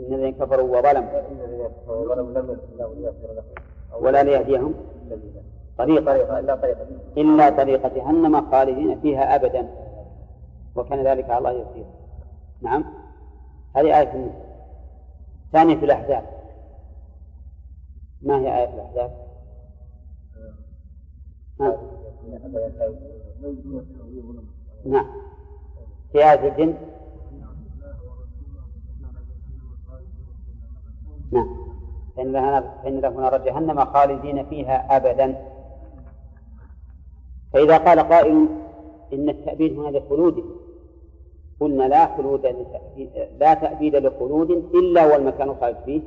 إن الذين كفروا وظلموا. ولا ليهديهم. طريقة إلا طريقة جهنم خالدين فيها أبدا. وكان ذلك على الله يصير نعم. هذه آية ثانية في الأحزاب. ما هي آية الأحزاب؟ نعم. في آية الجن. نعم. فإن فإن له نار جهنم خالدين فيها أبدا. فإذا قال قائل إن التأبيد هنا لخلود قلنا لا خلود لا تأبيد لخلود إلا والمكان خالد فيه.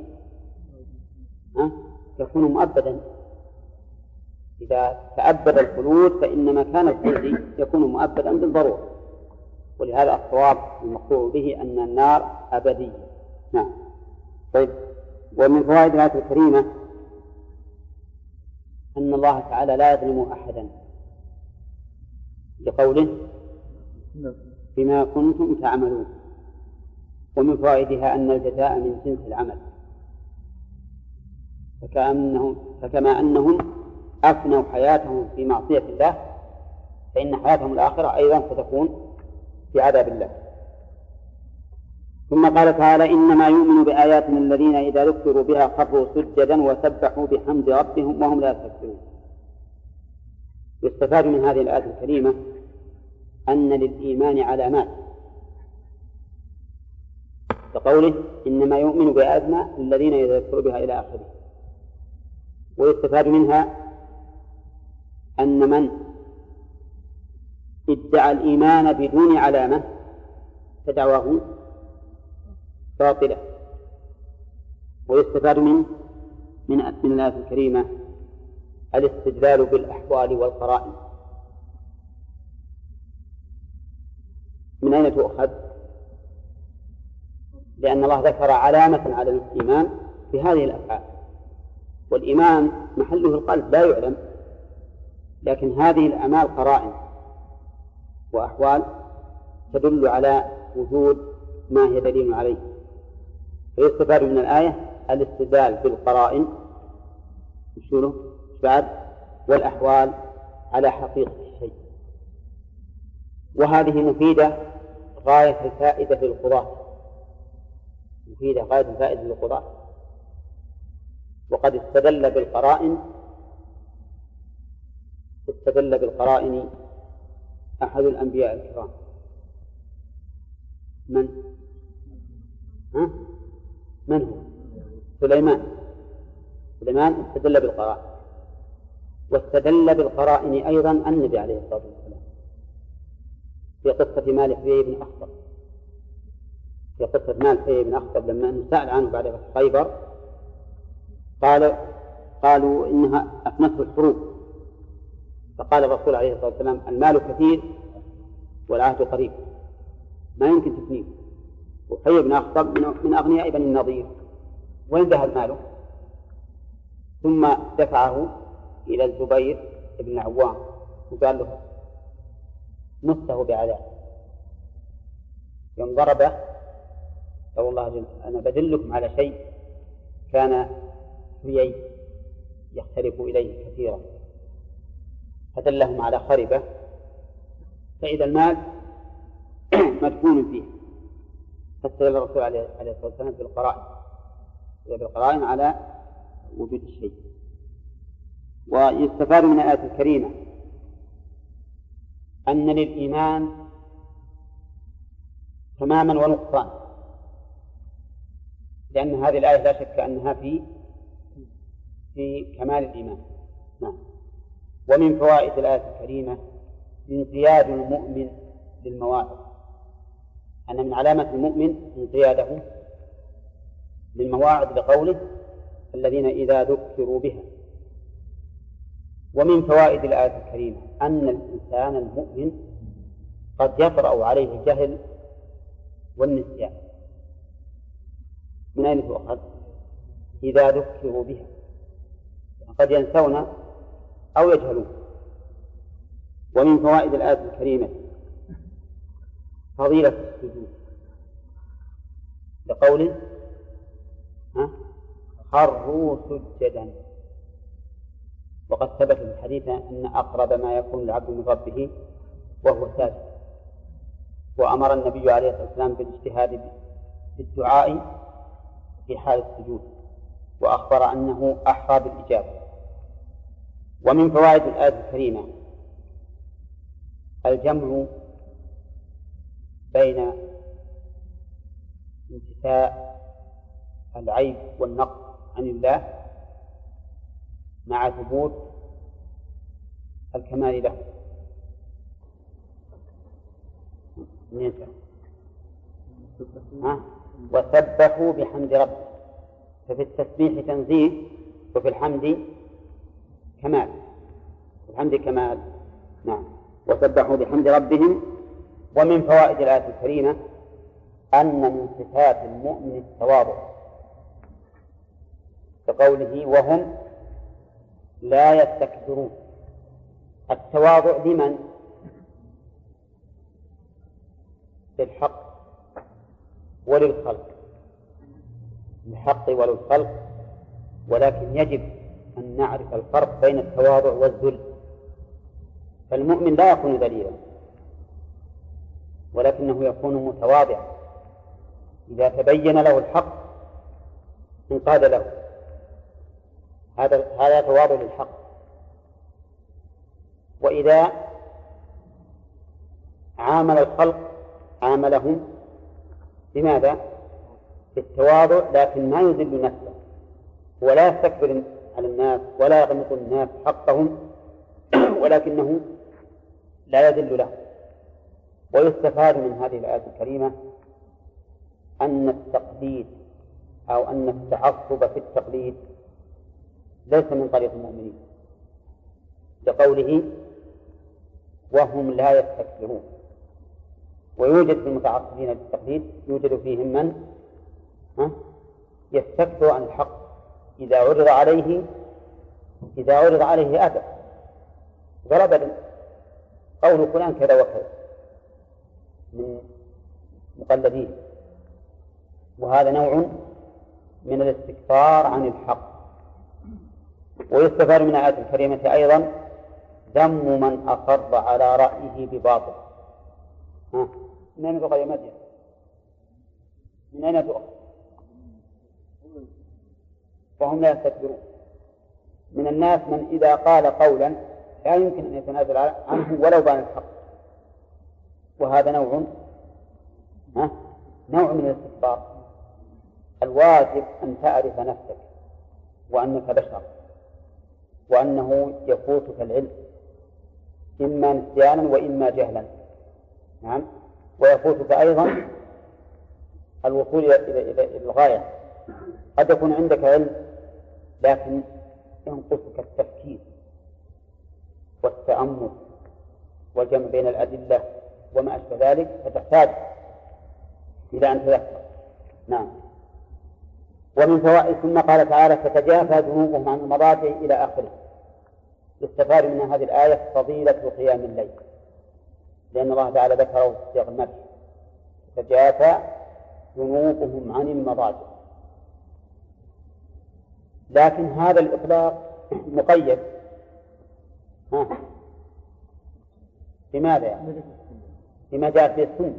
ها؟ يكون مؤبدا. إذا تأبد الخلود فإن مكان الخلد يكون مؤبدا بالضرورة. ولهذا الصواب المقطوع به أن النار أبدية. نعم. طيب. ومن فوائد الآية الكريمة أن الله تعالى لا يظلم أحدا. لقوله بما كنتم تعملون. ومن فوائدها أن الجزاء من جنس العمل. فكأنهم فكما أنهم أفنوا حياتهم في معصية الله فإن حياتهم الآخرة أيضا ستكون في عذاب الله. ثم قال تعالى إنما يؤمن بآياتنا الذين إذا ذكروا بها خروا سجدا وسبحوا بحمد ربهم وهم لا يستكبرون. يستفاد من هذه الآية الكريمة أن للإيمان علامات. كقوله إنما يؤمن بآياتنا الذين إذا ذكروا بها إلى آخره. ويستفاد منها أن من ادعى الإيمان بدون علامة فدعواه باطلة ويستفاد من من من الآية الكريمة الاستدلال بالأحوال والقرائن. من أين تؤخذ؟ لأن الله ذكر علامة على الإيمان في هذه الأفعال. والإيمان محله القلب لا يعلم لكن هذه الأعمال قرائن وأحوال تدل على وجود ما هي دليل عليه. فيستفاد من الآية الاستدلال بالقرائن. وشنو بعد؟ والأحوال على حقيقة الشيء. وهذه مفيدة غاية الفائدة للقضاة. مفيدة غاية الفائدة للقضاة. وقد استدل بالقرائن. استدل بالقرائن أحد الأنبياء الكرام. من؟ ها؟ من هو؟ سليمان. سليمان استدل بالقرائن. واستدل بالقرائن أيضا النبي عليه الصلاة والسلام. في قصة مالك بن أخطب. في قصة مالك بن أخطب لما سأل عنه بعد خيبر قال قالوا إنها أفنته الحروب. فقال الرسول عليه الصلاة والسلام المال كثير والعهد قريب. ما يمكن تثنيه وحي بن أخطب من أغنياء بني النضير. وين ذهب ماله؟ ثم دفعه إلى الزبير بن عوام وقال له مسه بعذاب. يوم ضربه قال الله أنا بدلكم على شيء كان في يختلف إليه كثيرا. فدلهم على خربة. فإذا المال مدفون فيه. فاستدل الرسول عليه الصلاة والسلام بالقرائن بالقرائن على وجود الشيء. ويستفاد من الآية الكريمة أن للإيمان تماما ونقصان لأن هذه الآية لا شك أنها في في كمال الإيمان. نعم. ومن فوائد الآية الكريمة انقياد المؤمن للمواعظ أن من علامة المؤمن انقياده للمواعظ لقوله الذين إذا ذكروا بها. ومن فوائد الآية الكريمة أن الإنسان المؤمن قد يطرأ عليه الجهل والنسيان. من أين تؤخذ؟ إذا ذكروا بها. قد ينسون أو يجهلون. ومن فوائد الآية الكريمة فضيلة السجود. كقوله ها؟ خروا سجدا. وقد ثبت في الحديث أن أقرب ما يكون العبد من ربه وهو ساجد. وأمر النبي عليه الصلاة والسلام بالاجتهاد بالدعاء في حال السجود. وأخبر أنه أحرى بالإجابة. ومن فوائد الآية الكريمة الجمع بين انتفاء العيب والنقص عن الله مع ثبوت الكمال له. ها؟ وسبحوا بحمد ربهم ففي التسبيح تنزيه وفي الحمد كمال. الحمد كمال. نعم. وسبحوا بحمد ربهم ومن فوائد الآية الكريمة أن من صفات المؤمن التواضع كقوله وهم لا يستكبرون. التواضع لمن؟ للحق وللخلق. للحق وللخلق ولكن يجب أن نعرف الفرق بين التواضع والذل. فالمؤمن لا يكون ذليلا. ولكنه يكون متواضعا. إذا تبين له الحق انقاد له. هذا هذا تواضع للحق. وإذا عامل الخلق عاملهم بماذا؟ بالتواضع لكن ما يذل نفسه. ولا يستكبر على الناس ولا يغمط الناس حقهم ولكنه لا يذل له. ويستفاد من هذه الآية الكريمة أن التقليد أو أن التعصب في التقليد ليس من طريق المؤمنين لقوله وهم لا يستكبرون. ويوجد في المتعصبين بالتقليد يوجد فيهم من؟ يستكبر عن الحق إذا عرض عليه إذا عرض عليه أبى ضرب قول فلان كذا وكذا. من مقلدين وهذا نوع من الاستكبار عن الحق. ويستفاد من الآية الكريمة أيضا ذم من أصر على رأيه بباطل. من أين تؤخذ مدين؟ من أين تؤخذ؟ وهم لا يستكبرون. من الناس من إذا قال قولا لا يمكن أن يتنازل عنه ولو بان الحق. وهذا نوع ها؟ نوع من الاستكبار. الواجب أن تعرف نفسك وأنك بشر وأنه يفوتك العلم إما نسيانا وإما جهلا. نعم؟ ويفوتك أيضا الوصول إلى الغاية. قد يكون عندك علم لكن ينقصك التفكير والتأمل والجمع بين الأدلة وما أشبه ذلك فتحتاج إلى أن تذكر. نعم. ومن فوائد ثم قال تعالى فتجافى جنوبهم عن المضاجع إلى آخره. يستفاد من هذه الآية فضيلة قيام الليل. لأن الله تعالى ذكره في سياق المدح تجافى جنوبهم عن المضاجع. لكن هذا الإطلاق مقيد. ها؟ بماذا يعني؟ بما جاء في السنة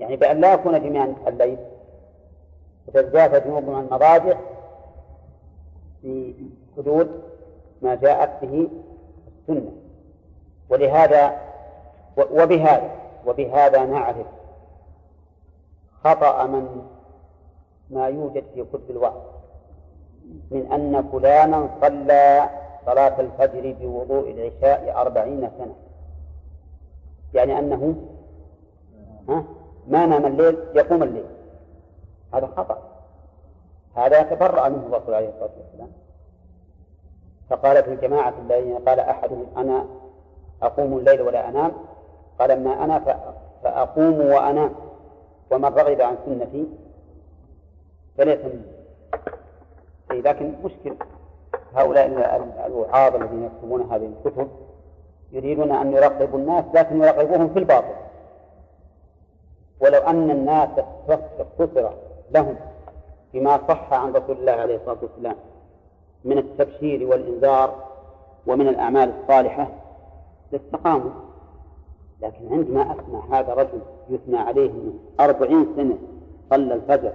يعني بأن لا يكون جميعا الليل. وتتجافى جنوبهم عن المضاجع في حدود ما جاءت به السنة. ولهذا وبهذا وبهذا نعرف خطأ من ما يوجد في كتب الوعظ من أن فلانا صلى صلاة الفجر بوضوء العشاء أربعين سنة. يعني أنه ما نام الليل يقوم الليل. هذا خطأ. هذا تبرأ منه الرسول عليه الصلاة والسلام. فقالت الجماعة الذين قال أحدهم أنا أقوم الليل ولا أنام؟ قال أما أنا فأقوم وأنام. ومن رغب عن سنتي فليس مني. لكن مشكل. هؤلاء الوعاظ الذين يكتبون هذه الكتب يريدون أن يرغبوا الناس لكن يرغبوهم في الباطل. ولو أن الناس اقتصر لهم بما صح عن رسول الله عليه الصلاة والسلام من التبشير والإنذار ومن الأعمال الصالحة لاستقاموا لكن عندما أسمع هذا رجل يثنى عليه من أربعين سنة صلى الفجر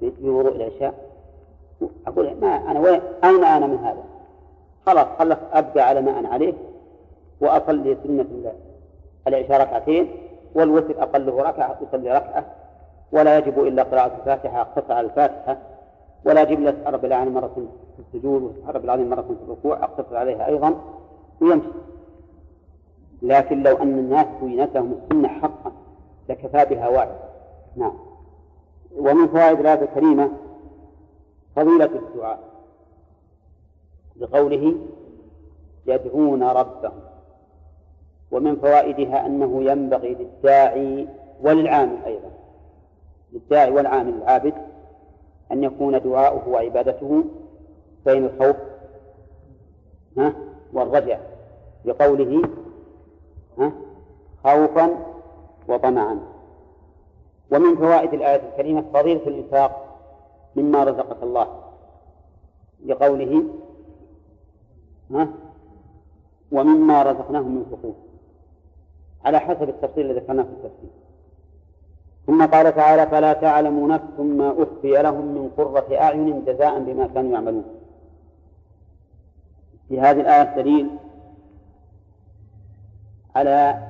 في وضوء العشاء أقول ما أنا وين أين أنا من هذا؟ خلاص خلص أبقى على ما أنا عليه وأصلي سنة العشاء ركعتين والوتر أقله ركعة أصلي ركعة ولا يجب إلا قراءة الفاتحة أقتصر على الفاتحة ولا يجب إلا رب العالمين مرة في السجود رب العالمين مرة في الركوع أقتصر عليها أيضا ويمشي. لكن لو أن الناس بينتهم السنة حقا لكفى بها واحد نعم. ومن فوائد الآية الكريمة فضيلة الدعاء بقوله يدعون ربهم. ومن فوائدها أنه ينبغي للداعي وللعامل أيضا. للداعي والعامل العابد أن يكون دعاؤه وعبادته بين الخوف ها والرجع بقوله ها خوفا وطمعا. ومن فوائد الآية الكريمة فضيلة الإنفاق مما رزقك الله لقوله ها ومما رزقناهم ينفقون على حسب التفصيل الذي ذكرناه في التفصيل. ثم قال تعالى فلا تعلم نفس ما أخفي لهم من قرة أعين جزاء بما كانوا يعملون. في هذه الآية دليل على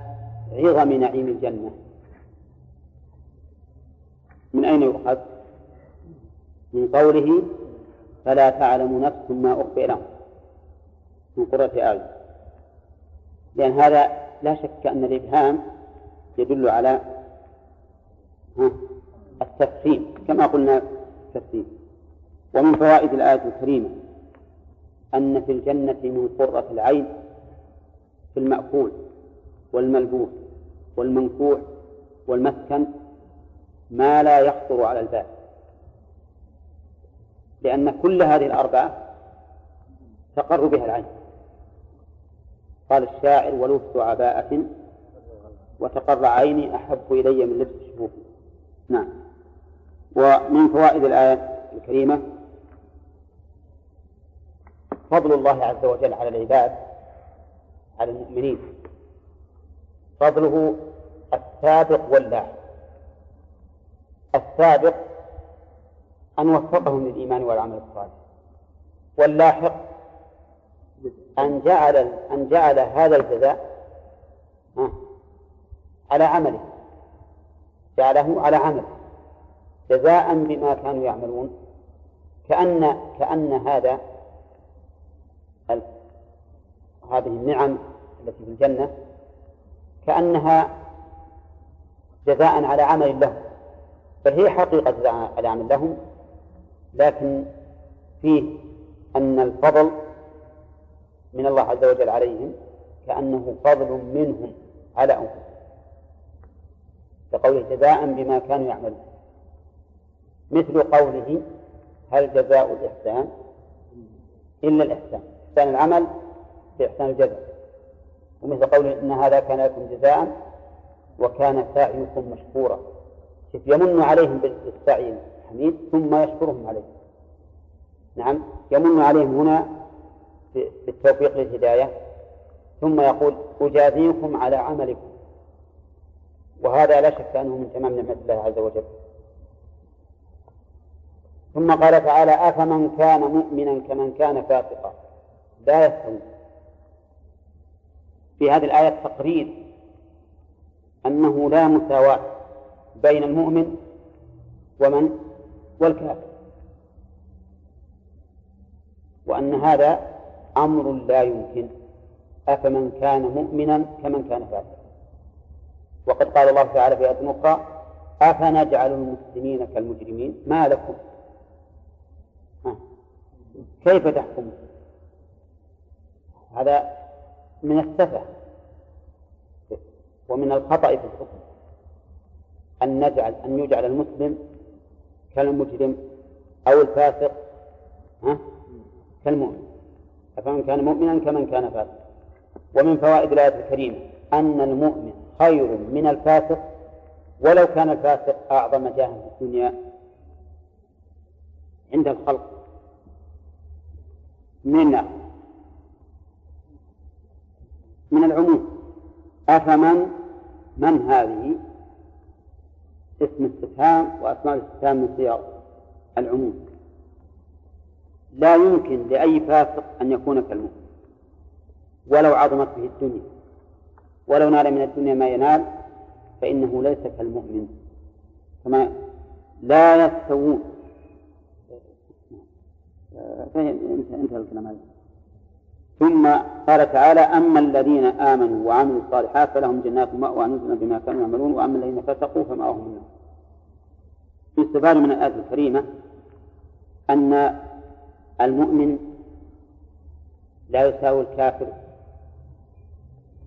عظم نعيم الجنة. من أين يؤخذ؟ من قوله فلا تعلم نفس ما أخفي لهم من قرة أعين. لأن هذا لا شك أن الإبهام يدل على التفخيم كما قلنا التفخيم ومن فوائد الآية الكريمة أن في الجنة من قرة العين في المأكول والملبوس والمنكوح والمسكن ما لا يخطر على البال. لأن كل هذه الأربعة تقر بها العين. قال الشاعر ولبس عباءة وتقر عيني أحب إلي من لبس الشفوف. نعم. ومن فوائد الآية الكريمة فضل الله عز وجل على العباد على المؤمنين. فضله السابق واللاحق. السابق أن وفقهم للإيمان والعمل الصالح. واللاحق أن جعل أن جعل هذا الجزاء على عمله. جعله على عمله. جزاء بما كانوا يعملون. كأن كأن هذا هذه النعم التي في الجنة كأنها جزاء على عمل لهم بل هي حقيقة جزاء على عمل لهم لكن فيه أن الفضل من الله عز وجل عليهم كأنه فضل منهم على أنفسهم. كقوله جزاء بما كانوا يعملون. مثل قوله هل جزاء الإحسان؟ إلا الإحسان. إحسان العمل بإحسان الجزاء. ومثل قوله إن هذا كان لكم جزاء وكان سعيكم مشكورا. يمن عليهم بالسعي الحميد ثم يشكرهم عليه. نعم يمن عليهم هنا بالتوفيق للهداية ثم يقول أجازيكم على عملكم. وهذا لا شك أنه من تمام نعمة الله عز وجل. ثم قال تعالى أفمن كان مؤمنا كمن كان فاسقا. لا يستوون في هذه الآية تقرير أنه لا مساواة بين المؤمن ومن والكافر وأن هذا أمر لا يمكن. أفمن كان مؤمنا كمن كان فاسقا وقد قال الله تعالى في آية أخرى أفنجعل المسلمين كالمجرمين؟ ما لكم؟ كيف تحكمون هذا من السفه ومن الخطأ في الحكم. أن نجعل أن يجعل المسلم كالمجرم أو الفاسق ها كالمؤمن. أفمن كان مؤمنا كمن كان فاسقا. ومن فوائد الآية الكريمة أن المؤمن خير من الفاسق ولو كان الفاسق أعظم جاها في الدنيا عند الخلق. من من العموم أفمن من هذه؟ اسم استفهام وأسماء الاستفهام من صيغ العموم. لا يمكن لأي فاسق أن يكون كالمؤمن. ولو عظمت به الدنيا ولو نال من الدنيا ما ينال فإنه ليس كالمؤمن. كما لا يستوون. انتهى الكلام هذا. ثم قال تعالى أما الذين آمنوا وعملوا الصالحات فلهم جنات مأوى نزلا بما كانوا يعملون وأما الذين فسقوا فمأواهم النار يستفاد من الآية الكريمة أن المؤمن لا يساوي الكافر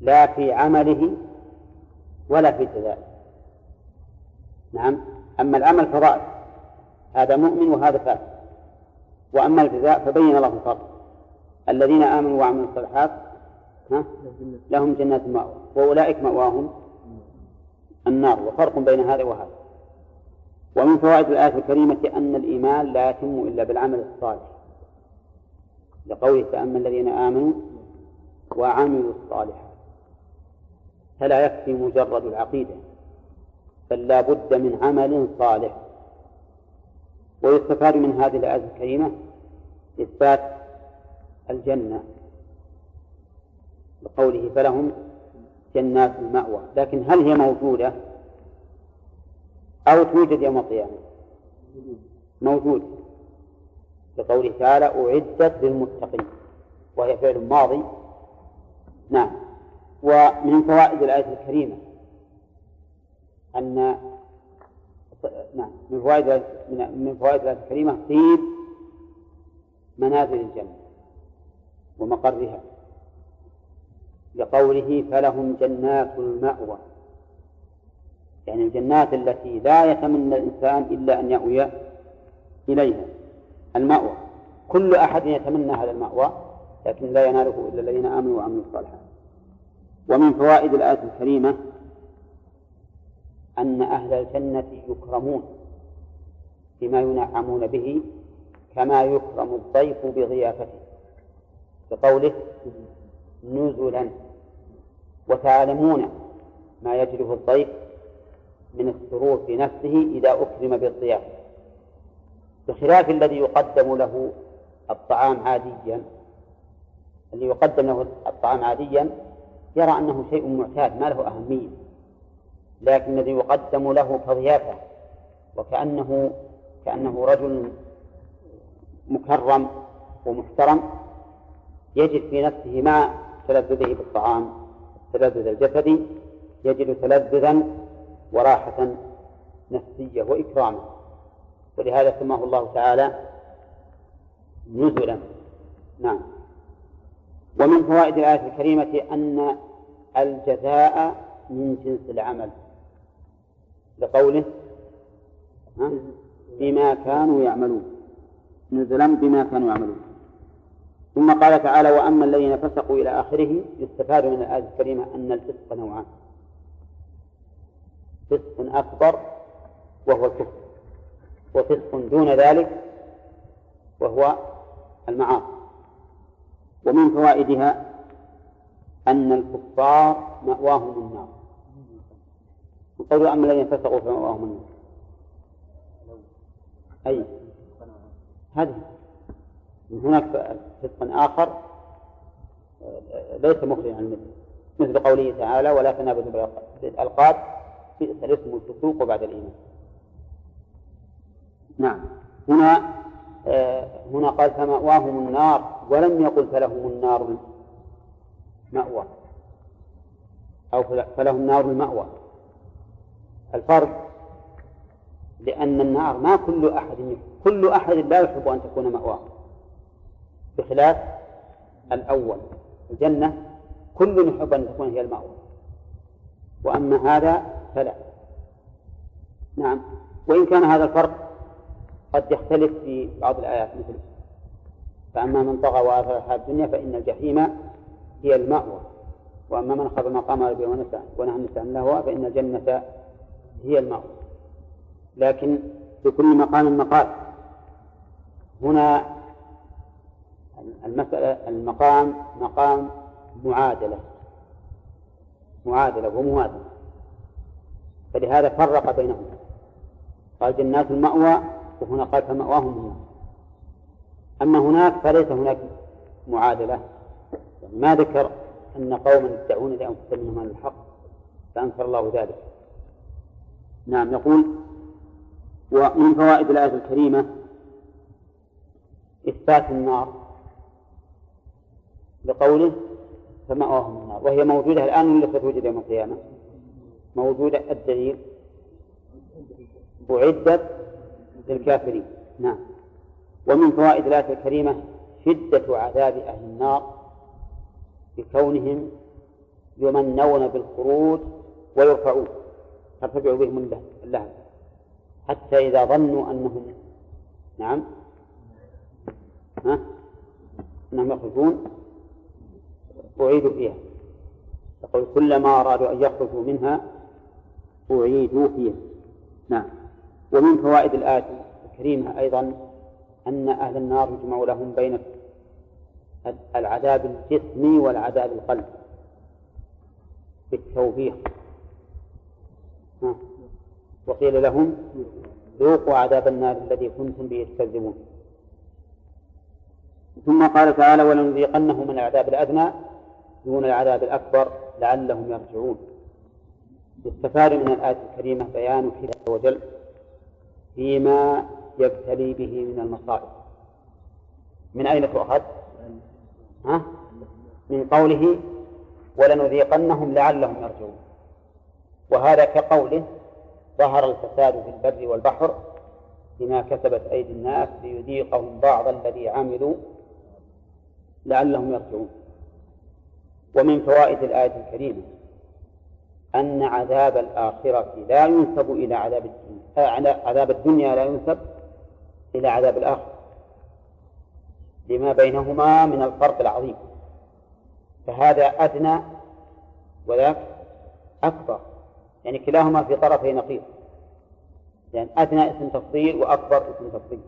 لا في عمله ولا في جزائه. نعم. أما العمل فضائل. هذا مؤمن وهذا كافر وأما الجزاء فبين الله الفرق الذين آمنوا وعملوا الصالحات لهم جنات المأوى. وأولئك مأواهم النار. وفرق بين هذا وهذا. ومن فوائد الآية الكريمة أن الإيمان لا يتم إلا بالعمل الصالح. لقوله فأما الذين آمنوا وعملوا الصالحات فلا يكفي مجرد العقيدة بل لا بد من عمل صالح. ويستفاد من هذه الآية الكريمة إثبات الجنة بقوله فلهم جنات المأوى. لكن هل هي موجودة أو توجد يوم القيامة؟ موجودة. لقوله تعالى أعدت للمتقين وهي فعل ماضي. نعم. ومن فوائد الآية الكريمة أن نعم من فوائد من فوائد الآية الكريمة طيب منازل الجنة ومقرها. لقوله فلهم جنات المأوى. يعني الجنات التي لا يتمنى الإنسان إلا أن يأوي إليها. المأوى. كل أحد يتمنى هذا المأوى لكن لا يناله إلا الذين آمنوا وعملوا الصالحات. ومن فوائد الآية الكريمة أن أهل الجنة يكرمون بما ينعمون به كما يكرم الضيف بضيافته. بقوله نزلا وتعلمون ما يجده الضيف من السرور في نفسه إذا أكرم بالضيافة بخلاف الذي يقدم له الطعام عاديا الذي يقدم له الطعام عاديا يرى أنه شيء معتاد ما له أهمية. لكن الذي يقدم له كضيافة وكأنه كأنه رجل مكرم ومحترم يجد في نفسه مع تلذذه بالطعام التلذذ الجسدي يجد تلذذا وراحة نفسية وإكراما. ولهذا سماه الله تعالى نزلا. نعم. ومن فوائد الآية الكريمة أن الجزاء من جنس العمل. لقوله بما كانوا يعملون. نزلا بما كانوا يعملون. ثم قال تعالى وأما الذين فسقوا إلى آخره يستفاد من الآية الكريمة أن الفسق نوعان. فسق أكبر وهو الكفر. وفسق دون ذلك وهو المعاصي. ومن فوائدها أن الكفار مأواهم النار. وقول أما الذين فسقوا فمأواهم النار. أي. هذه. هناك فسق آخر ليس مخرجا عن المثل. مثل قوله تعالى ولا تنابذوا بالألقاب بئس الاسم الفسوق بعد الإيمان. نعم. هنا آه هنا قال فمأواهم النار ولم يقل فلهم النار مأوى. أو فلهم نار المأوى الفرق لأن النار ما كل أحد كل أحد لا يحب أن تكون مأواه. بخلاف الأول الجنة كل يحب أن تكون هي المأوى. وأما هذا فلا. نعم. وإن كان هذا الفرق قد يختلف في بعض الآيات مثل فأما من طغى وآثر الحياة الدنيا فإن الجحيم هي المأوى وأما من خاف مقام ربه ونهى النساء عن اللهو فإن الجنة هي المأوى. لكن لكل مقام مقال. هنا المسألة المقام مقام معادلة. معادلة وموازنة فلهذا فرق بينهما. قال جنات المأوى وهنا قال فمأواهم النار أما هناك فليس هناك معادلة. يعني ما ذكر أن قوما يدعون لأنفسهم منهم الحق فأنكر الله ذلك. نعم يقول ومن فوائد الآية الكريمة إثبات النار بقوله فمأواهم النار. وهي موجودة الآن ولا ستوجد يوم القيامة؟ موجودة. الدليل أعدت للكافرين. نعم. ومن فوائد الآية الكريمة شدة عذاب أهل النار بكونهم يمنون بالخروج ويرفعون. ترتفع بهم اللهب. حتى إذا ظنوا أنهم نعم. ها؟ أنهم يخرجون. أعيدوا فيها. يقول كلما أرادوا أن يخرجوا منها أعيدوا فيها. نعم. ومن فوائد الآية الكريمة أيضا أن أهل النار يجمع لهم بين العذاب الجسمي والعذاب القلبي بالتوبيخ. وقيل لهم ذوقوا عذاب النار الذي كنتم به تكذبون. ثم قال تعالى ولنذيقنهم من العذاب الأدنى دون العذاب الأكبر لعلهم يرجعون. يستفاد من الآية الكريمة بيان حكمة وجل. فيما يبتلي به من المصائب من أين تؤخذ؟ ها؟ من قوله ولنذيقنهم لعلهم يرجعون وهذا كقوله ظهر الفساد في البر والبحر بما كسبت أيدي الناس ليذيقهم بعض الذي عملوا لعلهم يرجعون ومن فوائد الآية الكريمة أن عذاب الآخرة لا ينسب إلى عذاب الدنيا آه، عذاب الدنيا لا ينسب إلى عذاب الآخرة. لما بينهما من الفرق العظيم. فهذا أدنى وذاك أكبر. يعني كلاهما في طرفي نقيض. يعني أدنى اسم تفضيل وأكبر اسم تفضيل.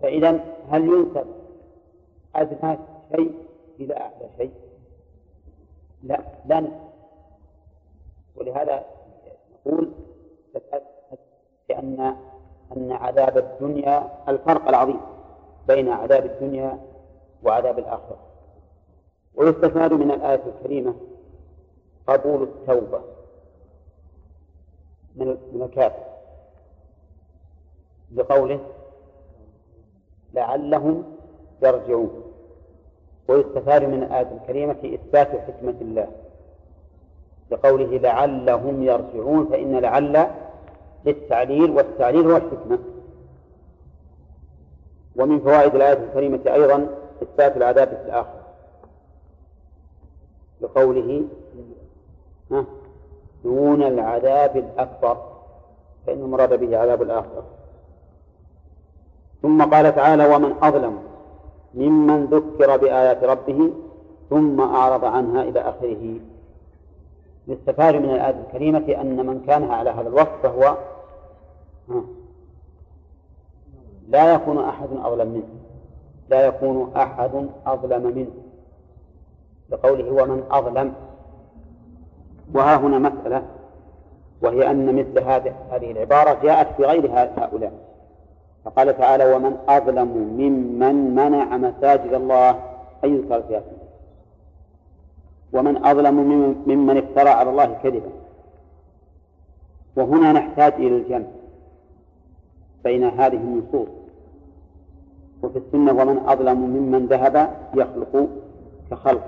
فإذا هل ينسب أدنى شيء إلى أعلى شيء؟ لا نسب ولهذا نقول بأن أن عذاب الدنيا الفرق العظيم بين عذاب الدنيا وعذاب الآخرة. ويستفاد من الآية الكريمة قبول التوبة من الكافر بقوله لعلهم يرجعون. ويستفاد من الآية الكريمة إثبات حكمة الله. بقوله لعلهم يرجعون فإن لعل للتعليل والتعليل هو الحكمة. ومن فوائد الآية الكريمة أيضا إثبات العذاب في الآخرة. بقوله دون العذاب الأكبر فإن المراد به عذاب الآخرة. ثم قال تعالى ومن أظلم ممن ذكر بآيات ربه ثم أعرض عنها إلى آخره. يستفاد من الآية الكريمة أن من كان على هذا الوصف فهو لا يكون أحد أظلم منه. لا يكون أحد أظلم منه. بقوله ومن أظلم. وها هنا مسألة وهي أن مثل هذه العبارة جاءت في غير هؤلاء. فقال تعالى ومن أظلم ممن منع مساجد الله أن يذكر فيها ومن أظلم ممن افترى على الله كذبا. وهنا نحتاج إلى الجمع بين هذه النصوص. وفي السنة ومن أظلم ممن ذهب يخلق كخلق.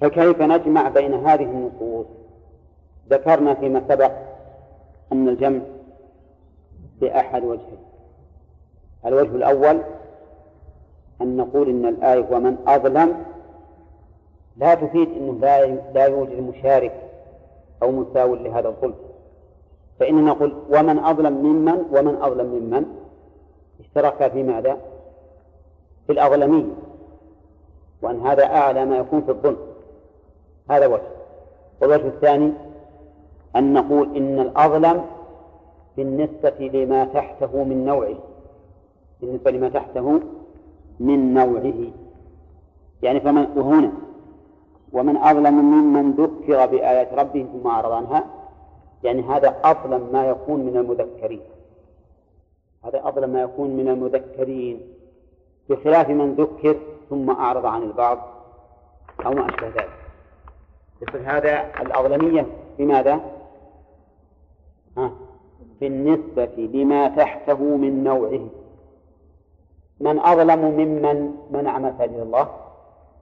فكيف نجمع بين هذه النصوص؟ ذكرنا فيما سبق أن الجمع بأحد وجهين. الوجه الأول أن نقول إن الآية ومن أظلم. لا تفيد أنه لا لا يوجد مشارك أو مساو لهذا الظلم. فإننا نقول ومن أظلم ممن ومن أظلم ممن. اشترك في ماذا؟ في الأظلمية وأن هذا أعلى ما يكون في الظلم. هذا وجه. والوجه الثاني أن نقول إن الأظلم بالنسبة لما تحته من نوعه. بالنسبة لما تحته من نوعه. يعني فمن وهنا ومن أظلم ممن ذكر بآيات ربه ثم أعرض عنها يعني هذا أظلم ما يكون من المذكرين. هذا أظلم ما يكون من المذكرين بخلاف من ذكر ثم أعرض عن البعض أو ما أشبه ذلك. يصير هذا الأظلمية بماذا؟ ها؟ بالنسبة لما تحته من نوعه. من أظلم ممن منع مساجد الله.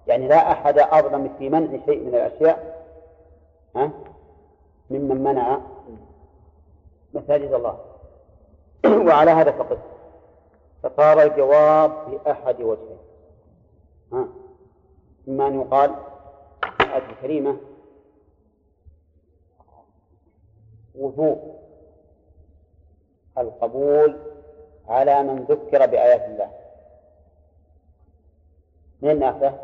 يعني لا أحد أظلم في منع شيء من الأشياء. ها؟ ممن منع مساجد الله. وعلى هذا فقط. فصار الجواب بأحد وجهين. ها؟ إما أن يقال الآية الكريمة. وجوب القبول على من ذكر بآيات الله. من ناخذه؟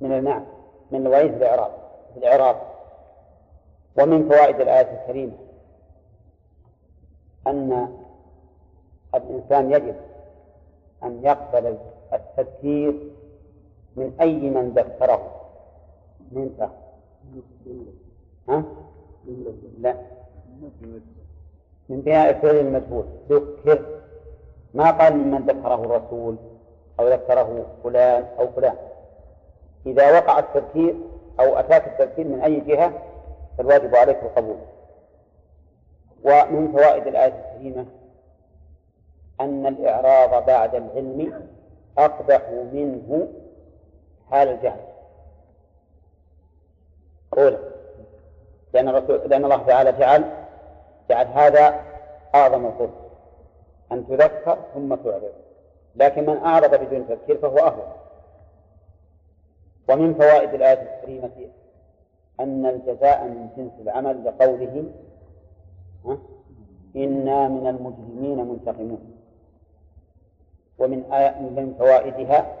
من النعم من الوعيد الإعراب الإعراب. ومن فوائد الآية الكريمة أن الإنسان يجب أن يقبل التذكير من أي من ذكره. من ها؟ لا. من بناء الفعل المجهول. ذكر. ما قال ممن ذكره الرسول؟ أو ذكره فلان أو فلان. إذا وقع التذكير أو أتاك التذكير من أي جهة فالواجب عليك القبول. ومن فوائد الآية الكريمة أن الإعراض بعد العلم أقبح منه حال الجهل. أولا لأن الرسول لأن الله تعالى جعل جعل هذا أعظم الظلم أن تذكر ثم تعرض. لكن من أعرض بدون تذكير فهو أهون. ومن فوائد الآية الكريمة أن الجزاء من جنس العمل لقوله إنا من المجرمين منتقمون. ومن آية من فوائدها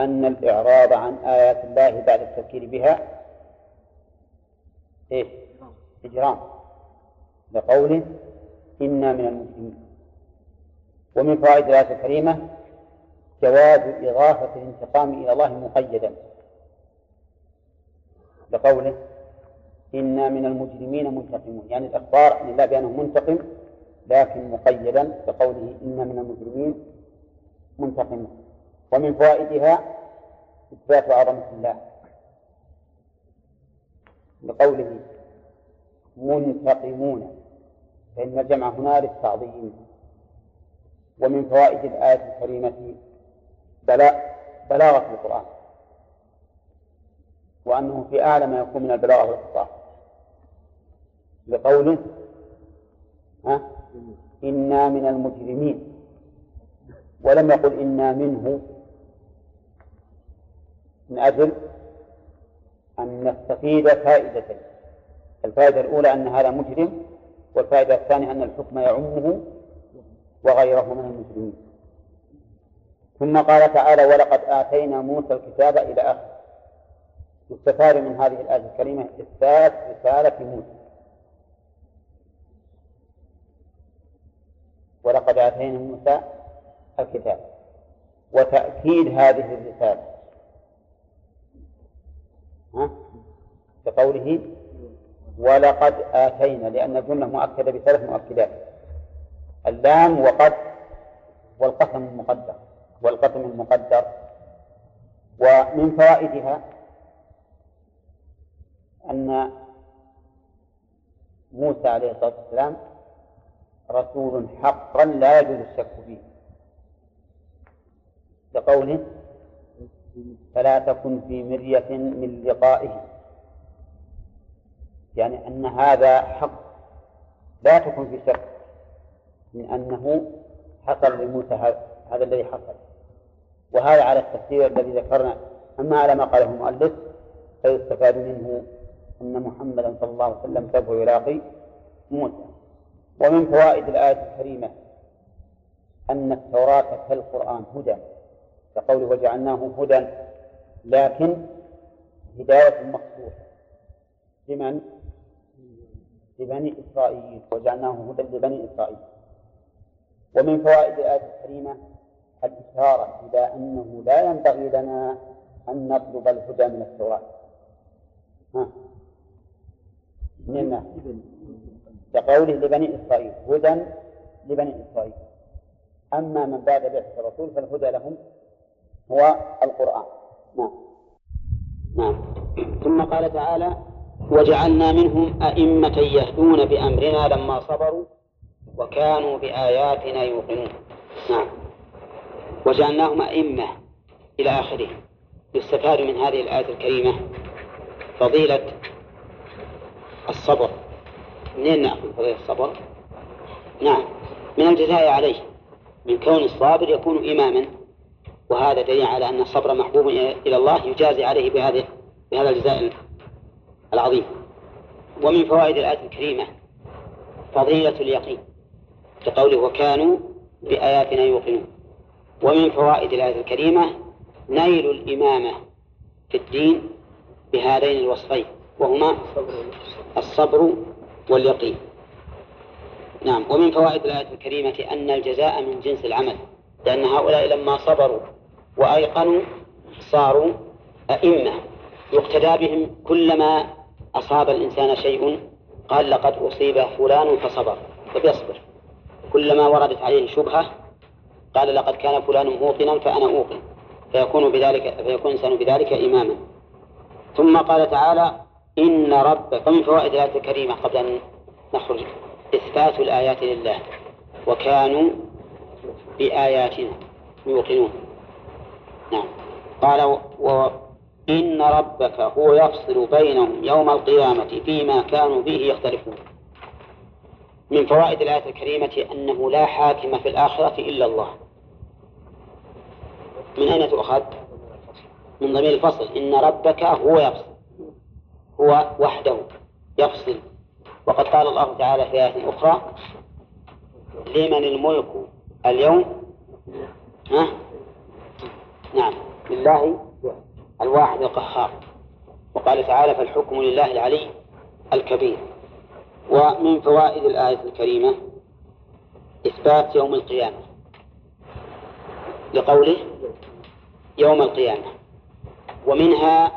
أن الإعراض عن آيات الله بعد التفكير بها إيش؟ إجرام. لقوله إنا من المسلمين ومن فوائد الآية الكريمة جواز إضافة الانتقام إلى الله مقيدا. لقوله إنا من المجرمين منتقمون. يعني الإخبار عن الله بأنه منتقم لكن مقيدا بقوله إنا من المجرمين منتقمون. ومن فوائدها إثبات عظمة الله. لقوله منتقمون. فإن الجمع هنا للتعظيم. ومن فوائد الآية الكريمة بلاغة القرآن. وأنه في أعلى ما يكون من البلاغة والخطاب. لقوله ها؟ إنا من المجرمين. ولم يقل إنا منه. من أجل أن نستفيد فائدتين الفائدة الأولى أن هذا مجرم والفائدة الثانية أن الحكم يعمه وغيره من المجرمين. ثم قال تعالى ولقد آتينا موسى الكتاب إلى آخره يستفاد من هذه الآية الكريمة إثبات رسالة موسى. ولقد آتينا موسى الكتاب. وتأكيد هذه الرسالة. ها؟ كقوله ولقد آتينا لأن الجملة مؤكدة بثلاث مؤكدات. اللام وقد والقسم المقدر والقسم المقدر. ومن فوائدها أن موسى عليه الصلاة والسلام رسول حقا لا يجوز الشك فيه. لقوله فلا تكن في مرية من لقائه. يعني أن هذا حق. لا تكن في شك من أنه حصل لموسى هذا الذي حصل. وهذا على التفسير الذي ذكرنا أما على ما قاله المؤلف فيستفاد منه أن محمدا صلى الله عليه وسلم سوف يلاقي موسى ومن فوائد الآية الكريمة أن التوراة كالقرآن هدى كقوله وجعلناه هدى لكن هداية مخصوصة لمن؟ لبني إسرائيل وجعلناه هدى لبني إسرائيل ومن فوائد الآية الكريمة الإشارة إلى أنه لا ينبغي لنا أن نطلب الهدى من التوراة. ها؟ من الناس كقوله لبني إسرائيل هدى لبني إسرائيل. أما من بعد بعثة الرسول فالهدى لهم هو القرآن. نعم. نعم. ثم قال تعالى وجعلنا منهم أئمة يهدون بأمرنا لما صبروا وكانوا بآياتنا يوقنون. نعم. وجعلناهم أئمة إلى آخره. يستفاد من هذه الآية الكريمة فضيلة الصبر. منين نأخذ فضيلة الصبر؟ نعم من الجزاء عليه. من كون الصابر يكون إماما وهذا دليل على أن الصبر محبوب إلى الله يجازي عليه بهذه بهذا الجزاء العظيم. ومن فوائد الآية الكريمة فضيلة اليقين كقوله وكانوا بآياتنا يوقنون. ومن فوائد الآية الكريمة نيل الإمامة في الدين بهذين الوصفين وهما الصبر واليقين. نعم ومن فوائد الآية الكريمة أن الجزاء من جنس العمل لأن هؤلاء لما صبروا وأيقنوا صاروا أئمة. يقتدى بهم كلما أصاب الإنسان شيء قال لقد أصيب فلان فصبر فبيصبر كلما وردت عليه شبهة قال لقد كان فلان موقنا فأنا أوقن. فيكون بذلك فيكون الإنسان بذلك إماما. ثم قال تعالى إن ربك ومن فوائد الآية الكريمة قبل أن نخرج. إثبات الآيات لله. وكانوا بآياتنا يوقنون. نعم. قال وإن ربك هو يفصل بينهم يوم القيامة فيما كانوا فيه يختلفون. من فوائد الآية الكريمة أنه لا حاكم في الآخرة إلا الله. من أين تؤخذ؟ من ضمير الفصل. إن ربك هو يفصل. هو وحده يفصل. وقد قال الله تعالى في آية أخرى لمن الملك اليوم؟ ها؟ نعم. لله الواحد القهار. وقال تعالى فالحكم لله العلي الكبير. ومن فوائد الآية الكريمة إثبات يوم القيامة. لقوله يوم القيامة. ومنها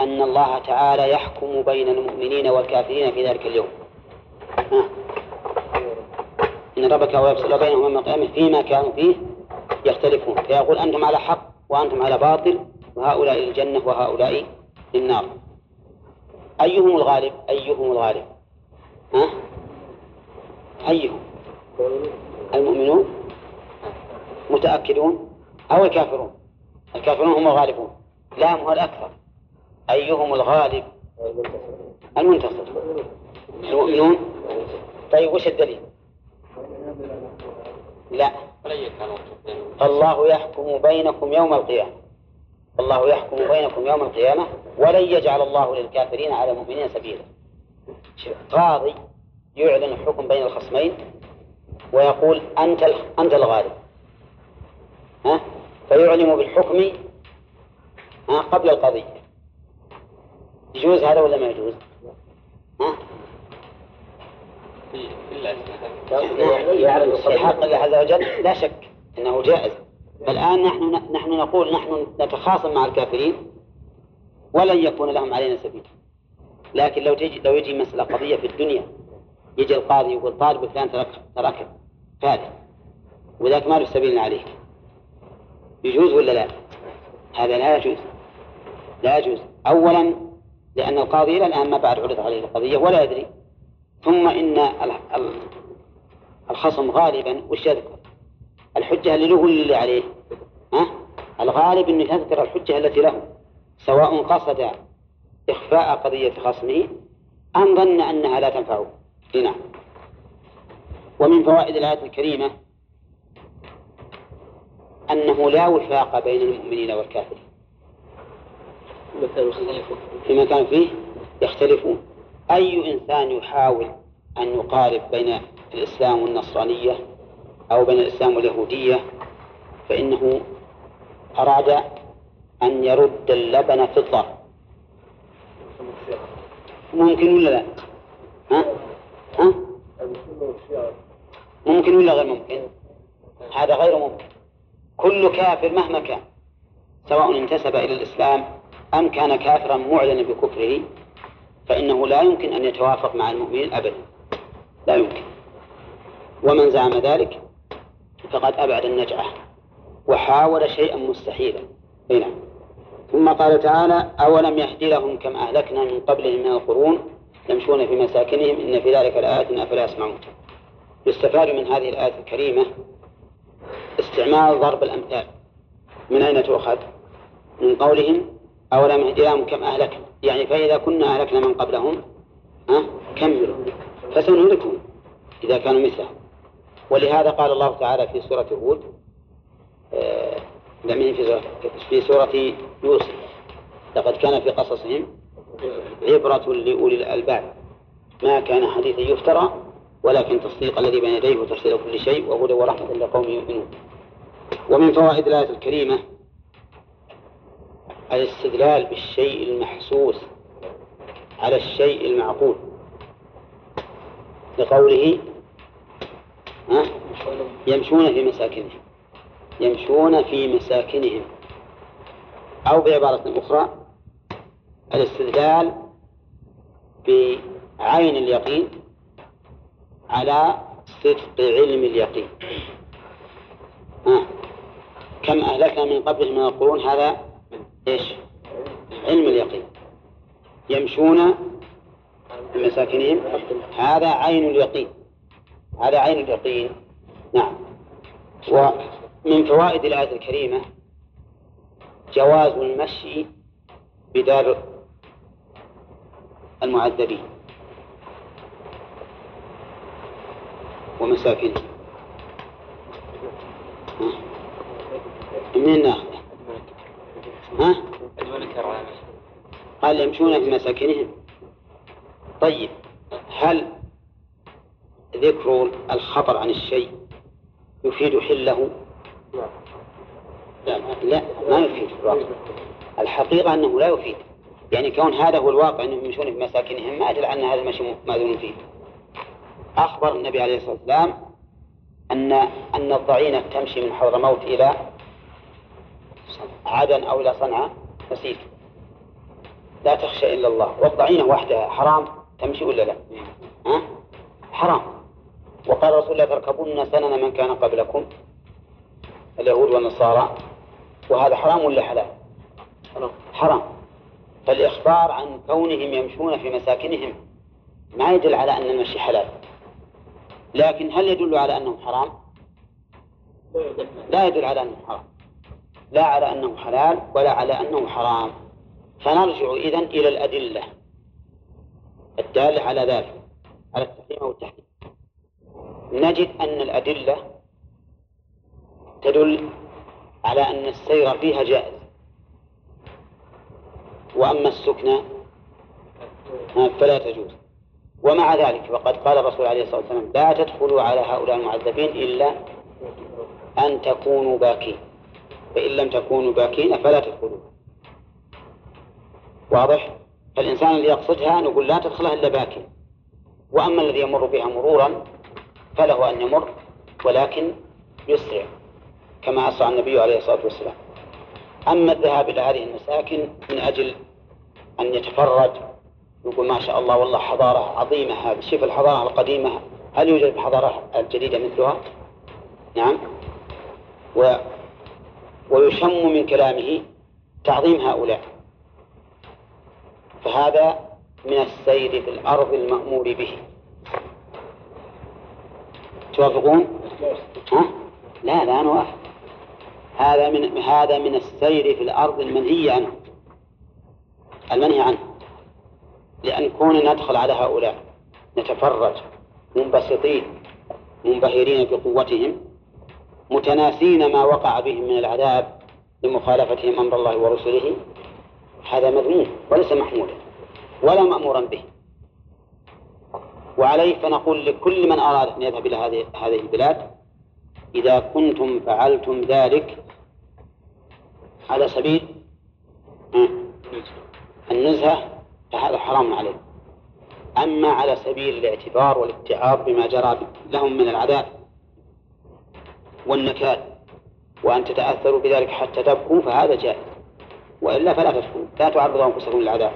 أن الله تعالى يحكم بين المؤمنين والكافرين في ذلك اليوم. ها. إن ربك هو يفصل بينهم يوم القيامة فيما كانوا فيه يختلفون. فيقول أنتم على حق وأنتم على باطل وهؤلاء للجنة وهؤلاء للنار. أيهم الغالب؟ أيهم الغالب؟ ها؟ أيهم المؤمنون متأكدون أو الكافرون؟ الكافرون هم الغالبون. لا هم الأكثر. أيهم الغالب؟ المنتصر. المؤمنون؟ طيب وش الدليل؟ لا. الله يحكم بينكم يوم القيامة. الله يحكم بينكم يوم القيامة ولن يجعل الله للكافرين على المؤمنين سبيلا. قاضي يعلن الحكم بين الخصمين ويقول أنت أنت الغالب. ها؟ فيعلم بالحكم ها قبل القضية. يجوز هذا ولا ما يجوز؟ ها؟ في حق الله عز وجل لا شك إنه جائز. الآن نحن نحن نقول نحن نتخاصم مع الكافرين ولن يكون لهم علينا سبيل. لكن لو تجي لو يجي مسألة قضية في الدنيا يجي القاضي يقول طالب فلان ترك ترك فارغ وذاك ما له سبيل عليك يجوز ولا لا؟ هذا لا يجوز لا يجوز أولا لأن القاضي إلى الآن ما بعد عرض عليه القضية ولا يدري ثم إن الخصم غالبا وش يذكر؟ الحجة اللي له اللي عليه؟ ها؟ الغالب أنه يذكر الحجة التي له سواء قصد إخفاء قضية خصمه أم ظن أنها لا تنفعه نعم. ومن فوائد الآية الكريمة أنه لا وفاق بين المؤمنين والكافرين. فيما كانوا فيه يختلفون. أي إنسان يحاول أن يقارب بين الإسلام والنصرانية أو بين الإسلام واليهودية فإنه أراد أن يرد اللبن في الضر ممكن ولا لا؟ ها؟ ها؟ ممكن ولا غير ممكن؟ هذا غير ممكن كل كافر مهما كان سواء انتسب إلى الإسلام أم كان كافرا معلنا بكفره فإنه لا يمكن أن يتوافق مع المؤمنين أبدا لا يمكن ومن زعم ذلك فقد أبعد النجعة وحاول شيئا مستحيلا هنا ثم قال تعالى أولم يهدي لهم كم أهلكنا من قبلهم من القرون يمشون في مساكنهم إن في ذلك لآيات أفلا يسمعون. يستفاد من هذه الآية الكريمة استعمال ضرب الأمثال. من أين تؤخذ؟ من قولهم أولم يهدي لهم كم أهلكنا؟ يعني فإذا كنا أهلكنا من قبلهم ها؟ كملوا فسنهلكهم إذا كانوا مثلهم ولهذا قال الله تعالى في سورة هود آه في سورة في سورة يوسف. لقد كان في قصصهم عبرة لأولي الألباب. ما كان حديثا يفترى ولكن تصديق الذي بين يديه وتفصيل كل شيء وهدى ورحمة لقوم يؤمنون. ومن فوائد الآية الكريمة الاستدلال بالشيء المحسوس على الشيء المعقول. لقوله يمشون في مساكنهم. يمشون في مساكنهم. أو بعبارة أخرى الاستدلال بعين اليقين على صدق علم اليقين. آه. كم أهلكنا من قبل من القرون هذا إيش؟ علم اليقين. يمشون في مساكنهم. هذا عين اليقين. هذا عين اليقين. نعم. ومن فوائد الآية الكريمة جواز المشي بدار المعذبين ومساكنهم منين ناخذه؟ ها؟ قال يمشون في مساكنهم طيب هل ذكر الخطر عن الشيء يفيد حله؟ لا لا ما يفيد الحقيقة أنه لا يفيد. يعني كون هذا هو الواقع أنهم يمشون في مساكنهم ما أدل أن هذا المشي ماذون فيه. أخبر النبي عليه الصلاة والسلام أن أن الضعينة تمشي من حضرموت إلى عدن أو إلى صنعاء مسير لا تخشى إلا الله. والضعينة وحدها حرام تمشي ولا لا؟ ها؟ حرام. وقال رسول الله تركبن سنن من كان قبلكم اليهود والنصارى وهذا حرام ولا حلال؟ حرام. فالإخبار عن كونهم يمشون في مساكنهم ما يدل على أن المشي حلال. لكن هل يدل على أنه حرام؟ لا يدل على أنه حرام. لا على أنه حلال ولا على أنه حرام. فنرجع إذن إلى الأدلة الدالة على ذلك على التحريم والتحريم. نجد أن الأدلة تدل على أن السير فيها جائز. وأما السكنى فلا تجوز. ومع ذلك وقد قال الرسول عليه الصلاة والسلام لا تدخلوا على هؤلاء المعذبين إلا أن تكونوا باكين. فإن لم تكونوا باكين فلا تدخلوا. واضح؟ فالإنسان اللي يقصدها نقول لا تدخلها إلا باكين. وأما الذي يمر بها مرورا فله أن يمر ولكن يسرع. كما أسرع النبي عليه الصلاة والسلام. أما الذهاب إلى هذه المساكن من أجل أن يتفرج يقول ما شاء الله والله حضارة عظيمة هذه. شوف الحضارة القديمة هل يوجد حضارة الجديدة مثلها؟ نعم. و ويشم من كلامه تعظيم هؤلاء. فهذا من السير في الأرض المأمور به. توافقون؟ ها؟ لا لا نوافق هذا من هذا من السير في الأرض المنهي عنه. المنهي عنه. لأن كون ندخل على هؤلاء نتفرج منبسطين منبهرين بقوتهم متناسين ما وقع بهم من العذاب لمخالفتهم أمر الله ورسله هذا مذموم وليس محمولا ولا مأمورا به. وعليه فنقول لكل من أراد أن يذهب إلى هذه هذه البلاد إذا كنتم فعلتم ذلك على سبيل؟ النزهة فهذا حرام عليه. أما على سبيل الاعتبار والاتعاظ بما جرى لهم من العذاب والنكال وأن تتأثروا بذلك حتى تبكوا فهذا جائز. وإلا فلا تبكوا لا تعرضوا أنفسكم للعذاب.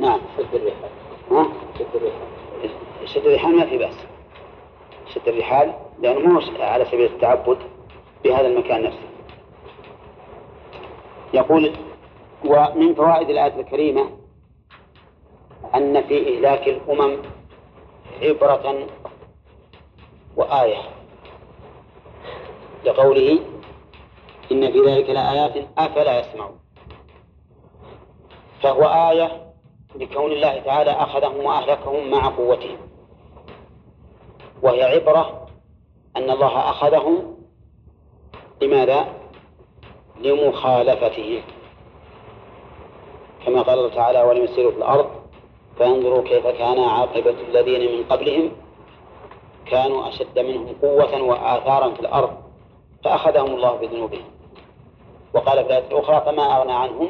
نعم. شد الرحال ها؟ شد الرحال شد الرحال ما في بأس. شد الرحال لأنه مو على سبيل التعبد بهذا المكان نفسه. يقول ومن فوائد الآية الكريمة أن في إهلاك الأمم عبرة وآية لقوله إن في ذلك لآيات أفلا يسمعون فهو آية لكون الله تعالى أخذهم وأهلكهم مع قوتهم وهي عبرة أن الله أخذهم لماذا؟ لمخالفتهم كما قال الله تعالى ولم يسيروا في الأرض فانظروا كيف كان عاقبة الذين من قبلهم. كانوا أشد منهم قوة وآثارا في الأرض فأخذهم الله بذنوبهم. وقال في الآية الأخرى فما أغنى عنهم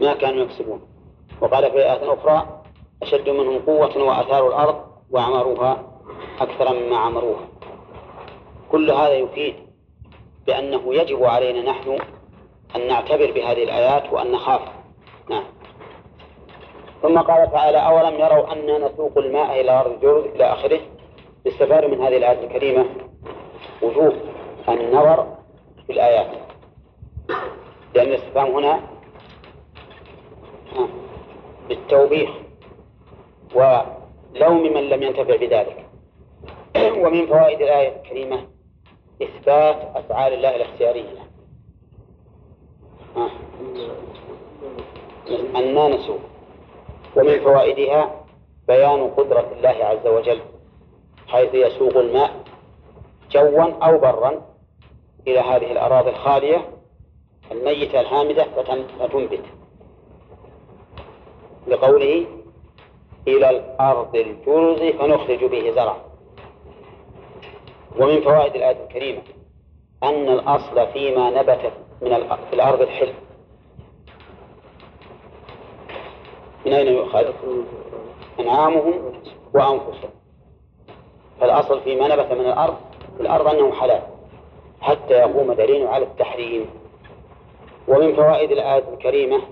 ما كانوا يكسبون. وقال في آية أخرى أشد منهم قوة وآثار الأرض وعمروها أكثر مما عمروها. كل هذا يفيد بأنه يجب علينا نحن أن نعتبر بهذه الآيات وأن نخاف. نعم. ثم قال تعالى أولم يروا أنا نسوق الماء إلى أرض الجرز إلى آخره؟ استفاد من هذه الآية الكريمة وجوب النظر في الآيات. لأن الاستفهام هنا بالتوبيخ ولوم من لم ينتفع بذلك. ومن فوائد الآية الكريمة إثبات أفعال الله الاختيارية. أن نسوق ومن فوائدها بيان قدرة الله عز وجل حيث يسوق الماء جوا أو برا إلى هذه الأراضي الخالية الميتة الهامدة فتنبت. لقوله إلى الأرض الجرز فنخرج به زرعا. ومن فوائد الآية الكريمة أن الأصل فيما نبت من في الأرض الحلم من أين يؤخذ؟ أنعامهم وأنفسهم فالأصل فيما نبت من الأرض في الأرض أنه حلال حتى يقوم دليل على التحريم ومن فوائد الآية الكريمة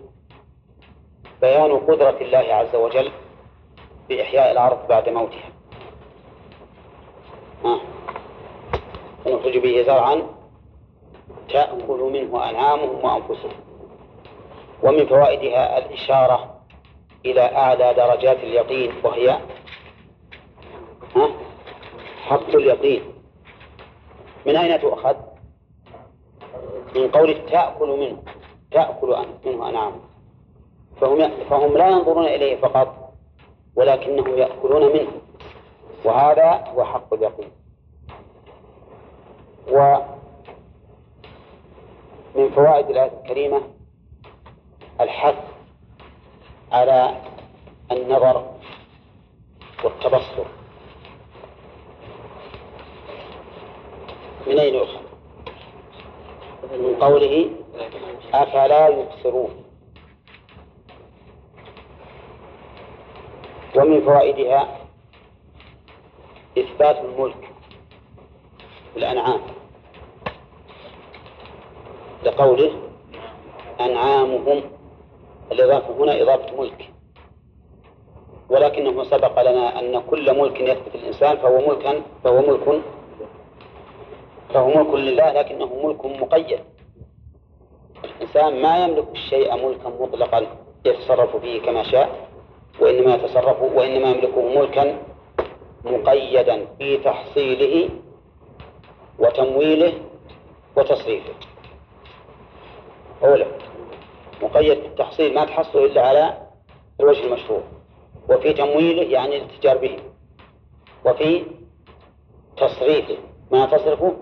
بيان قدرة الله عز وجل بإحياء الأرض بعد موتها آه. ونخرج به زرعا تأكل منه أنعامهم وأنفسهم ومن فوائدها الإشارة إلى أعلى درجات اليقين وهي حق اليقين. من أين تؤخذ؟ من قول تأكل منه تأكل منه أنعام فهم فهم لا ينظرون إليه فقط ولكنهم يأكلون منه. وهذا هو حق اليقين. ومن فوائد الآية الكريمة الحث على النظر والتبصر. من أين يؤخذ؟ من قوله أفلا يبصرون. ومن فوائدها إثبات الملك. الأنعام. لقوله أنعامهم الإضافة هنا إضافة ملك. ولكنه سبق لنا أن كل ملك يثبت الإنسان فهو ملكا فهو ملك فهو ملك لله لكنه ملك مقيد. الإنسان ما يملك الشيء ملكا مطلقا يتصرف فيه كما شاء وإنما يتصرف وإنما يملكه ملكا مقيدا في تحصيله وتمويله وتصريفه. أولا مقيد في التحصيل ما تحصله إلا على الوجه المشروع وفي تمويله يعني الاتجار به وفي تصريفه ما تصرفه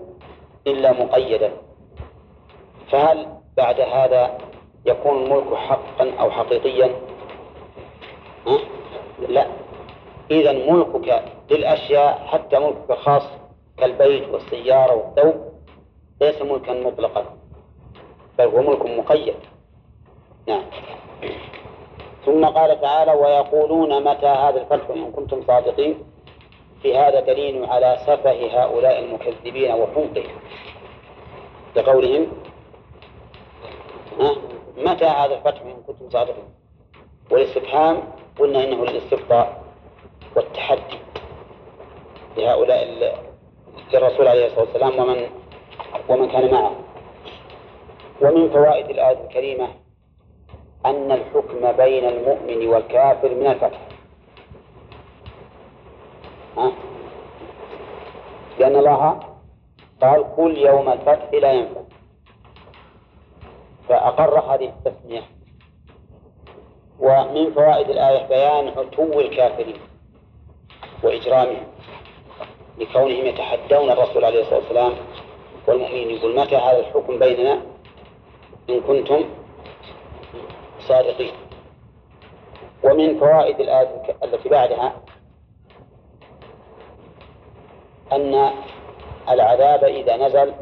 إلا مقيدا. فهل بعد هذا يكون الملك حقا أو حقيقيا؟ لا. إذا ملكك للأشياء حتى ملكك الخاص كالبيت والسيارة والثوب ليس ملكا مطلقا بل هو ملك مقيد. نعم. ثم قال تعالى ويقولون متى هذا الفتح إن كنتم صادقين؟ في هذا دليل على سفه هؤلاء المكذبين وحمقهم. لقولهم متى هذا الفتح إن كنتم صادقين؟ والاستفهام قلنا إنه للاستبطاء والتحدي لهؤلاء للرسول عليه الصلاة والسلام ومن ومن كان معه. ومن فوائد الآية الكريمة أن الحكم بين المؤمن والكافر من الفتح. ها؟ لأن الله قال قل يوم الفتح لا ينفع. فأقر هذه التسمية. ومن فوائد الآية بيان عتو الكافرين وإجرامهم. لكونهم يتحدون الرسول عليه الصلاة والسلام والمؤمنين يقول متى هذا الحكم بيننا؟ إن كنتم صادقين. ومن فوائد الآية التي بعدها أن العذاب إذا نزل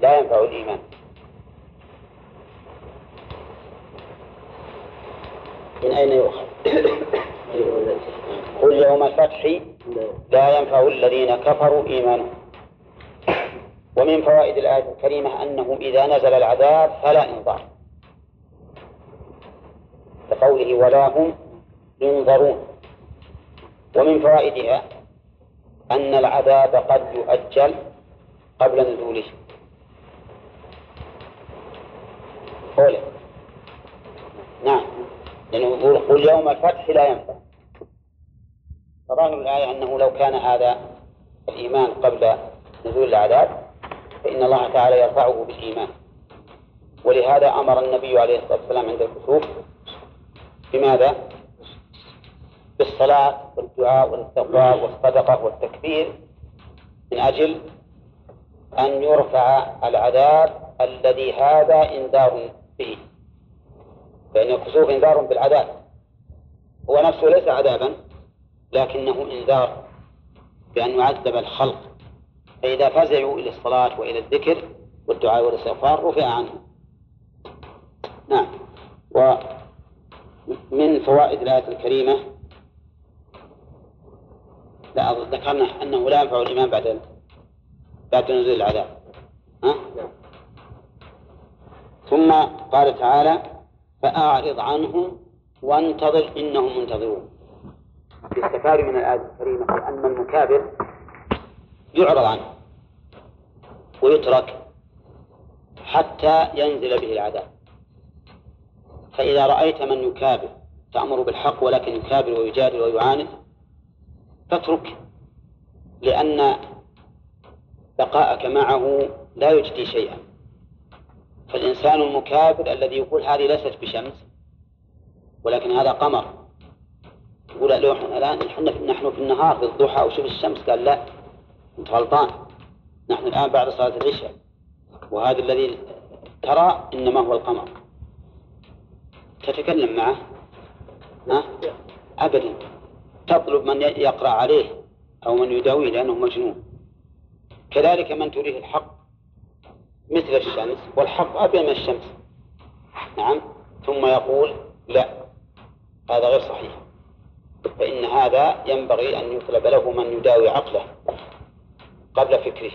لا ينفع الإيمان. من أين يؤخذ؟ قل يوم الفتح لا ينفع الذين كفروا إيمانهم. ومن فوائد الآية الكريمة أنه إذا نزل العذاب فلا إنظار. كقوله ولا هم ينظرون. ومن فوائدها أن العذاب قد يؤجل قبل نزوله قوله. نعم. لأنه يقول يوم الفتح لا ينفع. فظاهر الآية أنه لو كان هذا الإيمان قبل نزول العذاب فإن الله تعالى يرفعه بالإيمان. ولهذا أمر النبي عليه الصلاة والسلام عند الكسوف بماذا؟ بالصلاة والدعاء والاستغفار والصدقة والتكبير من أجل أن يرفع العذاب الذي هذا إنذار به. فإن الكسوف إنذار بالعذاب. هو نفسه ليس عذابا. لكنه إنذار بأن يعذب الخلق. فإذا فزعوا إلى الصلاة وإلى الذكر والدعاء والاستغفار رفع عنهم. نعم. ومن فوائد الآية الكريمة لا ذكرنا أنه لا ينفع الإيمان بعد بعد نزول العذاب. ها؟ ثم قال تعالى فأعرض عنهم وانتظر إنهم منتظرون. يستفاد من الآية الكريمة أن المكابر يعرض عنه ويترك حتى ينزل به العذاب. فإذا رأيت من يكابر تأمر بالحق ولكن يكابر ويجادل ويعاند فاترك لأن بقاءك معه لا يجدي شيئا. فالإنسان المكابر الذي يقول هذه ليست بشمس ولكن هذا قمر. يقول لو الآن نحن في النهار في الضحى وشوف الشمس. قال لا أنت غلطان. نحن الآن بعد صلاة العشاء. وهذا الذي ترى إنما هو القمر. تتكلم معه؟ ها؟ أبدا. تطلب من يقرأ عليه أو من يداويه لأنه مجنون. كذلك من تريه الحق مثل الشمس والحق أبين من الشمس. نعم. ثم يقول لا هذا غير صحيح. فإن هذا ينبغي أن يطلب له من يداوي عقله قبل فكره.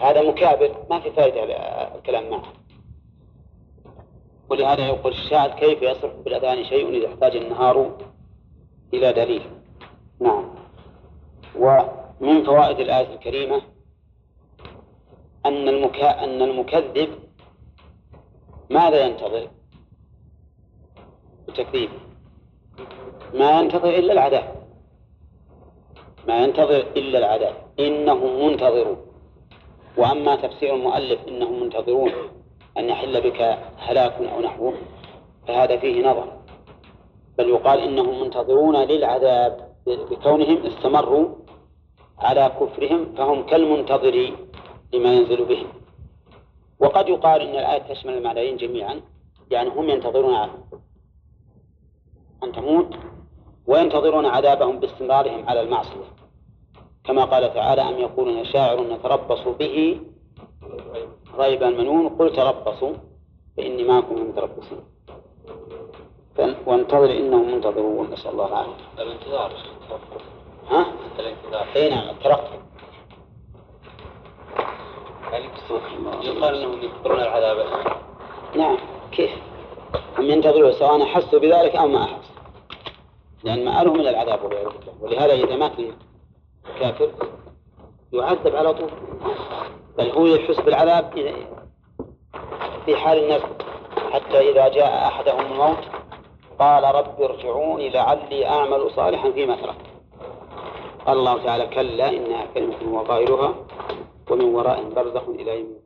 هذا مكابر ما في فائدة الكلام معه. ولهذا يقول الشاعر كيف يصرف بالأذان شيء إذا احتاج النهار إلى دليل؟ نعم. ومن فوائد الآية الكريمة أن المكا... أن المكذب ماذا ينتظر؟ التكذيب ما ينتظر إلا العذاب ما ينتظر إلا العذاب إنهم منتظرون. وأما تفسير المؤلف إنهم منتظرون أن يحل بك هلاك أو نحوه فهذا فيه نظر. بل يقال إنهم منتظرون للعذاب بكونهم استمروا على كفرهم فهم كالمنتظرين لما ينزل بهم. وقد يقال إن الآية تشمل المعنيين جميعا يعني هم ينتظرون أن تموت وينتظرون عذابهم باستمرارهم على المعصية. كما قال تعالى أم يقولون شاعر نتربص به ريب المنون؟ قل تربصوا فإني معكم من المتربصين وانتظر إنهم منتظرون نسأل الله العافية. الانتظار. ها؟ اي نعم الترقي يقال إنهم ينتظرون العذاب. نعم كيف؟ هم ينتظرون سواء احسوا بذلك أو ما احسوا لأن مآلهم إلى العذاب والعياذ بالله. ولهذا إذا مات كافر يعذب على طول. بل هو يحس بالعذاب في حال الناس حتى إذا جاء أحدهم الموت قال رب ارجعوني لعلي أعمل صالحا فيما تركت. قال الله تعالى كلا إنها كلمة وقائلها ومن ورائهم برزخ إلى يوم